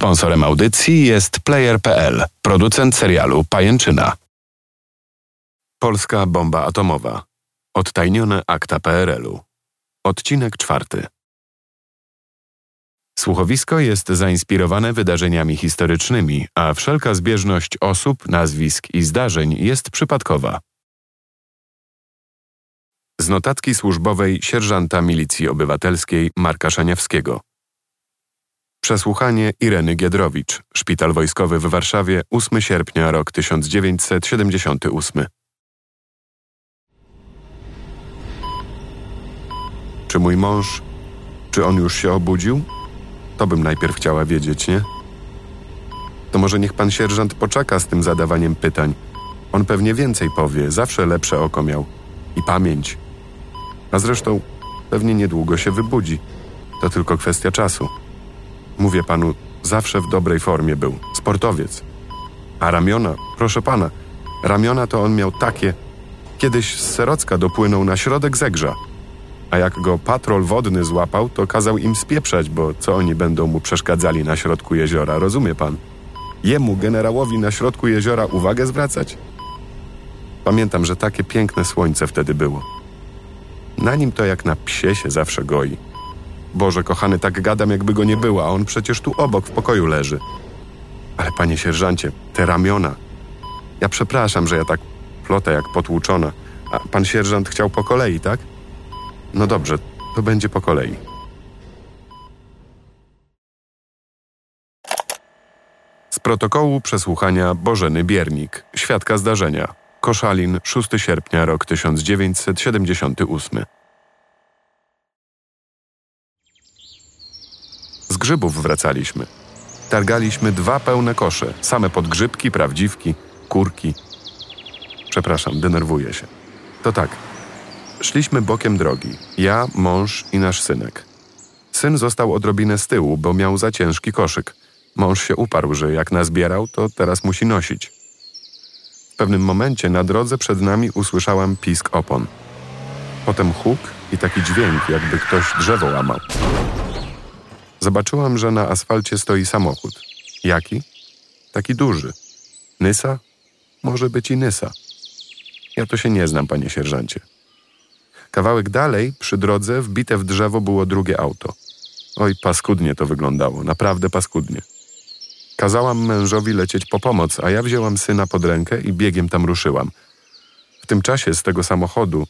Sponsorem audycji jest Player.pl, producent serialu Pajęczyna. Polska bomba atomowa. Odtajnione akta PRL-u. Odcinek czwarty. Słuchowisko jest zainspirowane wydarzeniami historycznymi, a wszelka zbieżność osób, nazwisk i zdarzeń jest przypadkowa. Z notatki służbowej sierżanta milicji obywatelskiej Marka Szaniawskiego. Przesłuchanie Ireny Giedrowicz, Szpital Wojskowy w Warszawie, 8 sierpnia, rok 1978. Czy mój mąż, czy on już się obudził? To bym najpierw chciała wiedzieć, nie? To może niech pan sierżant poczeka z tym zadawaniem pytań. On pewnie więcej powie, zawsze lepsze oko miał. I pamięć. A zresztą pewnie niedługo się wybudzi. To tylko kwestia czasu. Mówię panu, zawsze w dobrej formie był. Sportowiec. A ramiona, proszę pana, ramiona to on miał takie. Kiedyś z Serocka dopłynął na środek Zegrza. A jak go patrol wodny złapał, to kazał im spieprzać, bo co oni będą mu przeszkadzali na środku jeziora, rozumie pan? Jemu, generałowi na środku jeziora, uwagę zwracać? Pamiętam, że takie piękne słońce wtedy było. Na nim to jak na psie się zawsze goi. Boże, kochany, tak gadam, jakby go nie było, a on przecież tu obok w pokoju leży. Ale panie sierżancie, te ramiona. Ja przepraszam, że ja tak plotę jak potłuczona. A pan sierżant chciał po kolei, tak? No dobrze, to będzie po kolei. Z protokołu przesłuchania Bożeny Biernik, świadka zdarzenia. Koszalin, 6 sierpnia, rok 1978. grzybów wracaliśmy. Targaliśmy dwa pełne kosze, same podgrzybki, prawdziwki, kurki. Przepraszam, denerwuję się. To tak. Szliśmy bokiem drogi. Ja, mąż i nasz synek. Syn został odrobinę z tyłu, bo miał za ciężki koszyk. Mąż się uparł, że jak nazbierał, to teraz musi nosić. W pewnym momencie na drodze przed nami usłyszałam pisk opon. Potem huk i taki dźwięk, jakby ktoś drzewo łamał. Zobaczyłam, że na asfalcie stoi samochód. Jaki? Taki duży. Nysa? Może być i Nysa. Ja to się nie znam, panie sierżancie. Kawałek dalej, przy drodze, wbite w drzewo było drugie auto. Oj, paskudnie to wyglądało, naprawdę paskudnie. Kazałam mężowi lecieć po pomoc, a ja wzięłam syna pod rękę i biegiem tam ruszyłam. W tym czasie z tego samochodu,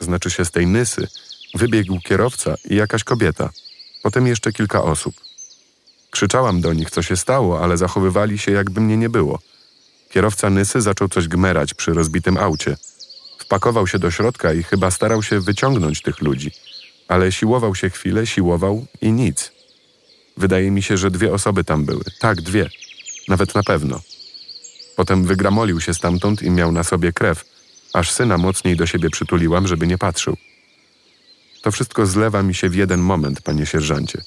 znaczy się z tej Nysy, wybiegł kierowca i jakaś kobieta – potem jeszcze kilka osób. Krzyczałam do nich, co się stało, ale zachowywali się, jakby mnie nie było. Kierowca Nysy zaczął coś gmerać przy rozbitym aucie. Wpakował się do środka i chyba starał się wyciągnąć tych ludzi, ale siłował się chwilę, siłował i nic. Wydaje mi się, że dwie osoby tam były. Tak, dwie. Nawet na pewno. Potem wygramolił się stamtąd i miał na sobie krew, aż syna mocniej do siebie przytuliłam, żeby nie patrzył. To wszystko zlewa mi się w jeden moment, panie sierżancie.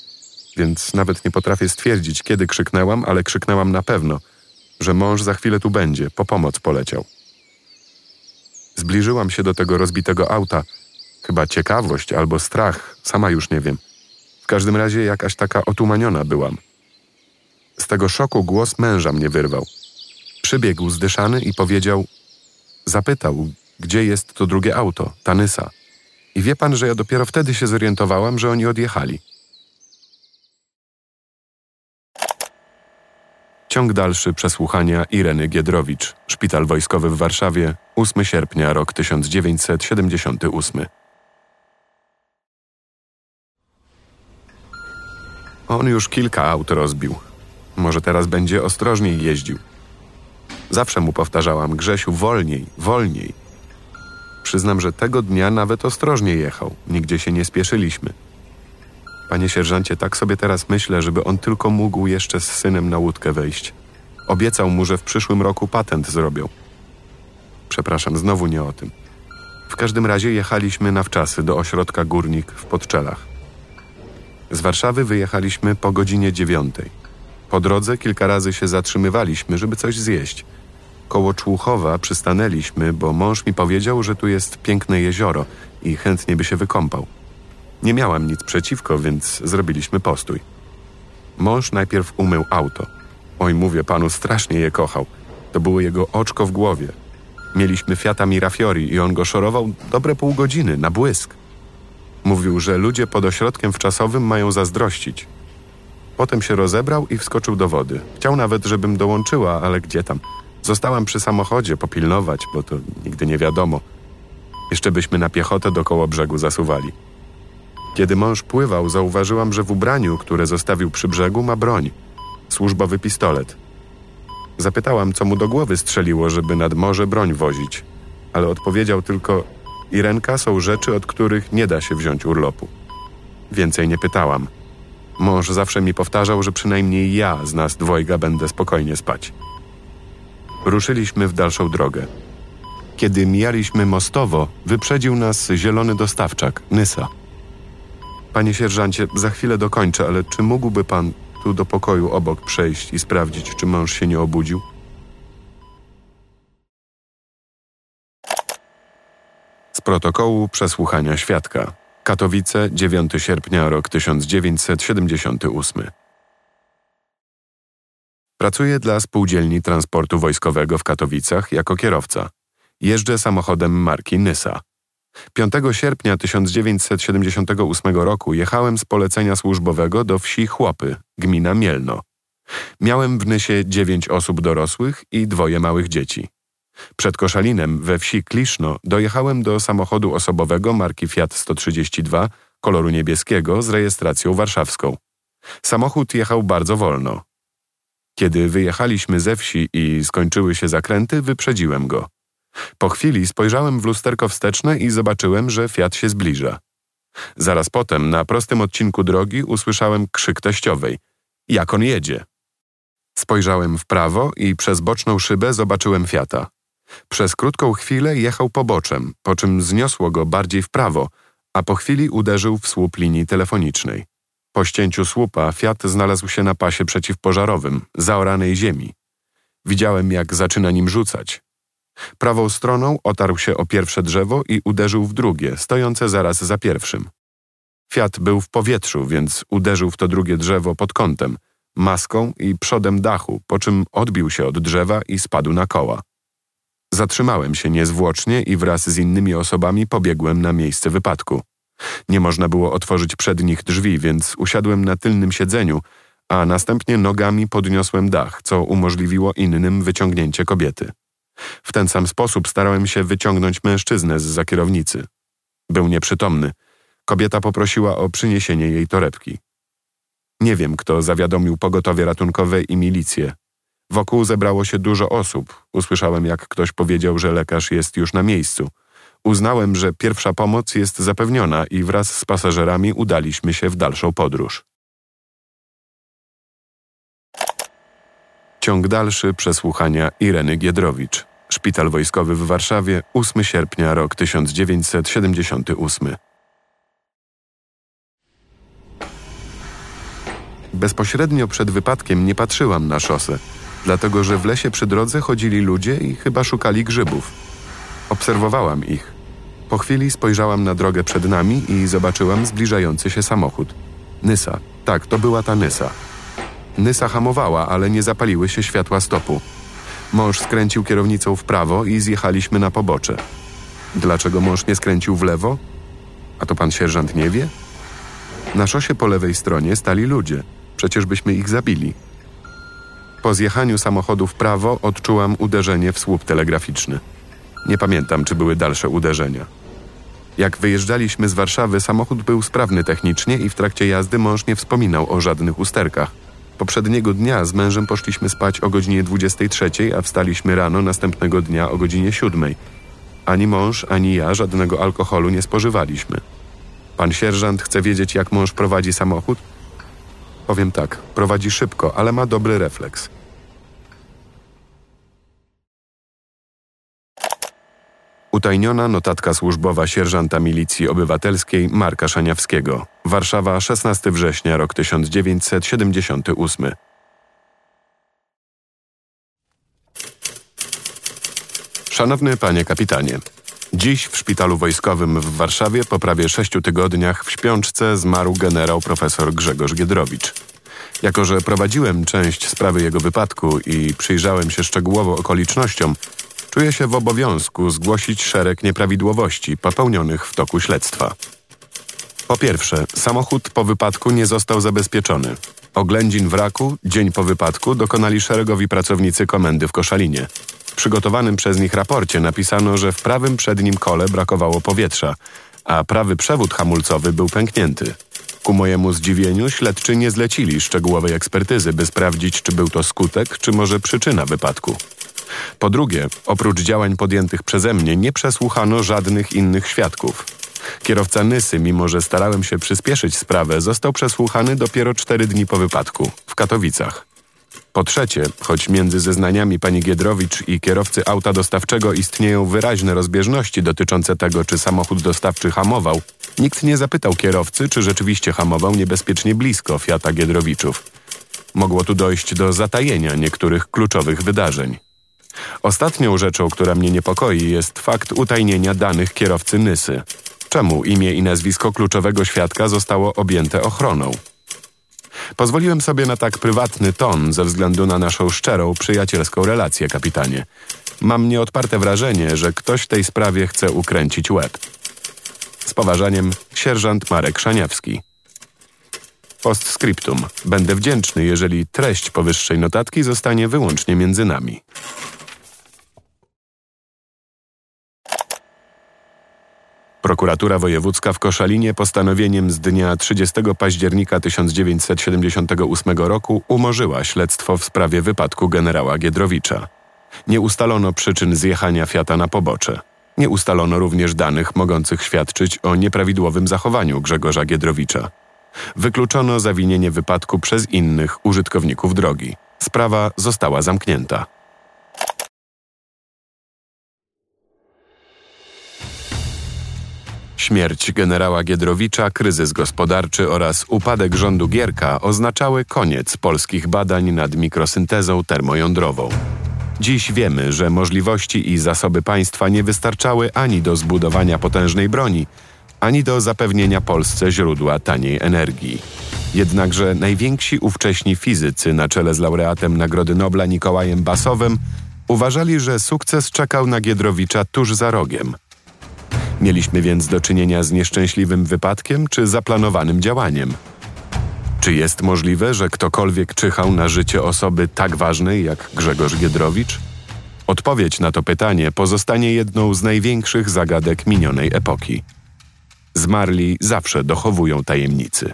Więc nawet nie potrafię stwierdzić, kiedy krzyknęłam, ale krzyknęłam na pewno, że mąż za chwilę tu będzie, po pomoc poleciał. Zbliżyłam się do tego rozbitego auta. Chyba ciekawość albo strach, sama już nie wiem. W każdym razie jakaś taka otumaniona byłam. Z tego szoku głos męża mnie wyrwał. Przybiegł zdyszany i powiedział: Zapytał, gdzie jest to drugie auto, Tanysa. I wie pan, że ja dopiero wtedy się zorientowałam, że oni odjechali. Ciąg dalszy przesłuchania Ireny Giedrowicz, Szpital Wojskowy w Warszawie, 8 sierpnia, rok 1978. On już kilka aut rozbił. Może teraz będzie ostrożniej jeździł. Zawsze mu powtarzałam, Grzesiu, wolniej, wolniej. Przyznam, że tego dnia nawet ostrożnie jechał, nigdzie się nie spieszyliśmy. Panie sierżancie, tak sobie teraz myślę, żeby on tylko mógł jeszcze z synem na łódkę wejść. Obiecał mu, że w przyszłym roku patent zrobią. Przepraszam, znowu nie o tym. W każdym razie jechaliśmy na wczasy do ośrodka Górnik w Podczelach. Z Warszawy wyjechaliśmy po godzinie dziewiątej. Po drodze kilka razy się zatrzymywaliśmy, żeby coś zjeść – Koło Człuchowa przystanęliśmy, bo mąż mi powiedział, że tu jest piękne jezioro i chętnie by się wykąpał. Nie miałam nic przeciwko, więc zrobiliśmy postój. Mąż najpierw umył auto. Oj, mówię panu, strasznie je kochał. To było jego oczko w głowie. Mieliśmy Fiata Mirafiori i on go szorował dobre pół godziny, na błysk. Mówił, że ludzie pod ośrodkiem wczasowym mają zazdrościć. Potem się rozebrał i wskoczył do wody. Chciał nawet, żebym dołączyła, ale gdzie tam? Zostałam przy samochodzie popilnować, bo to nigdy nie wiadomo. Jeszcze byśmy na piechotę do koło brzegu zasuwali. Kiedy mąż pływał, zauważyłam, że w ubraniu, które zostawił przy brzegu, ma broń służbowy pistolet. Zapytałam, co mu do głowy strzeliło, żeby nad morze broń wozić, ale odpowiedział tylko: Irenka są rzeczy, od których nie da się wziąć urlopu. Więcej nie pytałam. Mąż zawsze mi powtarzał, że przynajmniej ja z nas dwojga będę spokojnie spać. Ruszyliśmy w dalszą drogę. Kiedy mijaliśmy mostowo, wyprzedził nas zielony dostawczak, Nysa. Panie sierżancie, za chwilę dokończę, ale czy mógłby pan tu do pokoju obok przejść i sprawdzić, czy mąż się nie obudził? Z protokołu przesłuchania świadka. Katowice, 9 sierpnia, rok 1978. Pracuję dla spółdzielni transportu wojskowego w Katowicach jako kierowca. Jeżdżę samochodem marki Nysa. 5 sierpnia 1978 roku jechałem z polecenia służbowego do wsi Chłopy, gmina Mielno. Miałem w Nysie dziewięć osób dorosłych i dwoje małych dzieci. Przed Koszalinem we wsi Kliszno dojechałem do samochodu osobowego marki Fiat 132 koloru niebieskiego z rejestracją warszawską. Samochód jechał bardzo wolno. Kiedy wyjechaliśmy ze wsi i skończyły się zakręty, wyprzedziłem go. Po chwili spojrzałem w lusterko wsteczne i zobaczyłem, że Fiat się zbliża. Zaraz potem, na prostym odcinku drogi, usłyszałem krzyk teściowej. Jak on jedzie? Spojrzałem w prawo i przez boczną szybę zobaczyłem Fiata. Przez krótką chwilę jechał poboczem, po czym zniosło go bardziej w prawo, a po chwili uderzył w słup linii telefonicznej. Po ścięciu słupa Fiat znalazł się na pasie przeciwpożarowym, zaoranej ziemi. Widziałem, jak zaczyna nim rzucać. Prawą stroną otarł się o pierwsze drzewo i uderzył w drugie, stojące zaraz za pierwszym. Fiat był w powietrzu, więc uderzył w to drugie drzewo pod kątem, maską i przodem dachu, po czym odbił się od drzewa i spadł na koła. Zatrzymałem się niezwłocznie i wraz z innymi osobami pobiegłem na miejsce wypadku. Nie można było otworzyć przednich drzwi, więc usiadłem na tylnym siedzeniu, a następnie nogami podniosłem dach, co umożliwiło innym wyciągnięcie kobiety. W ten sam sposób starałem się wyciągnąć mężczyznę z za kierownicy. Był nieprzytomny. Kobieta poprosiła o przyniesienie jej torebki. Nie wiem, kto zawiadomił pogotowie ratunkowe i milicję. Wokół zebrało się dużo osób. Usłyszałem, jak ktoś powiedział, że lekarz jest już na miejscu. Uznałem, że pierwsza pomoc jest zapewniona i wraz z pasażerami udaliśmy się w dalszą podróż. Ciąg dalszy przesłuchania Ireny Giedrowicz. Szpital Wojskowy w Warszawie, 8 sierpnia, rok 1978. Bezpośrednio przed wypadkiem nie patrzyłam na szosę, dlatego że w lesie przy drodze chodzili ludzie i chyba szukali grzybów. Obserwowałam ich. Po chwili spojrzałam na drogę przed nami i zobaczyłam zbliżający się samochód. Nysa. Tak, to była ta Nysa. Nysa hamowała, ale nie zapaliły się światła stopu. Mąż skręcił kierownicą w prawo i zjechaliśmy na pobocze. Dlaczego mąż nie skręcił w lewo? A to pan sierżant nie wie? Na szosie po lewej stronie stali ludzie. Przecież byśmy ich zabili. Po zjechaniu samochodu w prawo odczułam uderzenie w słup telegraficzny. Nie pamiętam, czy były dalsze uderzenia. Jak wyjeżdżaliśmy z Warszawy, samochód był sprawny technicznie i w trakcie jazdy mąż nie wspominał o żadnych usterkach. Poprzedniego dnia z mężem poszliśmy spać o godzinie 23, a wstaliśmy rano następnego dnia o godzinie 7. Ani mąż, ani ja żadnego alkoholu nie spożywaliśmy. Pan sierżant chce wiedzieć, jak mąż prowadzi samochód? Powiem tak, prowadzi szybko, ale ma dobry refleks. Utajniona notatka służbowa sierżanta milicji obywatelskiej Marka Szaniawskiego. Warszawa, 16 września, rok 1978. Szanowny panie kapitanie, dziś w szpitalu wojskowym w Warszawie po prawie sześciu tygodniach w śpiączce zmarł generał profesor Grzegorz Giedrowicz. Jako, że prowadziłem część sprawy jego wypadku i przyjrzałem się szczegółowo okolicznościom, czuję się w obowiązku zgłosić szereg nieprawidłowości popełnionych w toku śledztwa. Po pierwsze, samochód po wypadku nie został zabezpieczony. Oględzin wraku dzień po wypadku dokonali szeregowi pracownicy komendy w Koszalinie. W przygotowanym przez nich raporcie napisano, że w prawym przednim kole brakowało powietrza, a prawy przewód hamulcowy był pęknięty. Ku mojemu zdziwieniu śledczy nie zlecili szczegółowej ekspertyzy, by sprawdzić, czy był to skutek, czy może przyczyna wypadku. Po drugie, oprócz działań podjętych przeze mnie, nie przesłuchano żadnych innych świadków. Kierowca Nysy, mimo że starałem się przyspieszyć sprawę, został przesłuchany dopiero cztery dni po wypadku w Katowicach. Po trzecie, choć między zeznaniami pani Giedrowicz i kierowcy auta dostawczego istnieją wyraźne rozbieżności dotyczące tego, czy samochód dostawczy hamował, nikt nie zapytał kierowcy, czy rzeczywiście hamował niebezpiecznie blisko Fiata Giedrowiczów. Mogło tu dojść do zatajenia niektórych kluczowych wydarzeń. Ostatnią rzeczą, która mnie niepokoi, jest fakt utajnienia danych kierowcy Nysy. Czemu imię i nazwisko kluczowego świadka zostało objęte ochroną? Pozwoliłem sobie na tak prywatny ton ze względu na naszą szczerą, przyjacielską relację, kapitanie. Mam nieodparte wrażenie, że ktoś w tej sprawie chce ukręcić łeb. Z poważaniem, sierżant Marek Szaniawski. Postscriptum. Będę wdzięczny, jeżeli treść powyższej notatki zostanie wyłącznie między nami. Prokuratura Wojewódzka w Koszalinie postanowieniem z dnia 30 października 1978 roku umorzyła śledztwo w sprawie wypadku generała Giedrowicza. Nie ustalono przyczyn zjechania Fiata na pobocze. Nie ustalono również danych mogących świadczyć o nieprawidłowym zachowaniu Grzegorza Giedrowicza. Wykluczono zawinienie wypadku przez innych użytkowników drogi. Sprawa została zamknięta. Śmierć generała Giedrowicza, kryzys gospodarczy oraz upadek rządu Gierka oznaczały koniec polskich badań nad mikrosyntezą termojądrową. Dziś wiemy, że możliwości i zasoby państwa nie wystarczały ani do zbudowania potężnej broni, ani do zapewnienia Polsce źródła taniej energii. Jednakże najwięksi ówcześni fizycy na czele z laureatem Nagrody Nobla Nikołajem Basowem uważali, że sukces czekał na Giedrowicza tuż za rogiem – Mieliśmy więc do czynienia z nieszczęśliwym wypadkiem czy zaplanowanym działaniem. Czy jest możliwe, że ktokolwiek czyhał na życie osoby tak ważnej jak Grzegorz Giedrowicz? Odpowiedź na to pytanie pozostanie jedną z największych zagadek minionej epoki. Zmarli zawsze dochowują tajemnicy.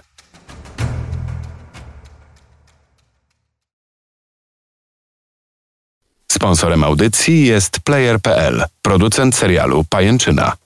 Sponsorem audycji jest Player.pl, producent serialu Pajęczyna.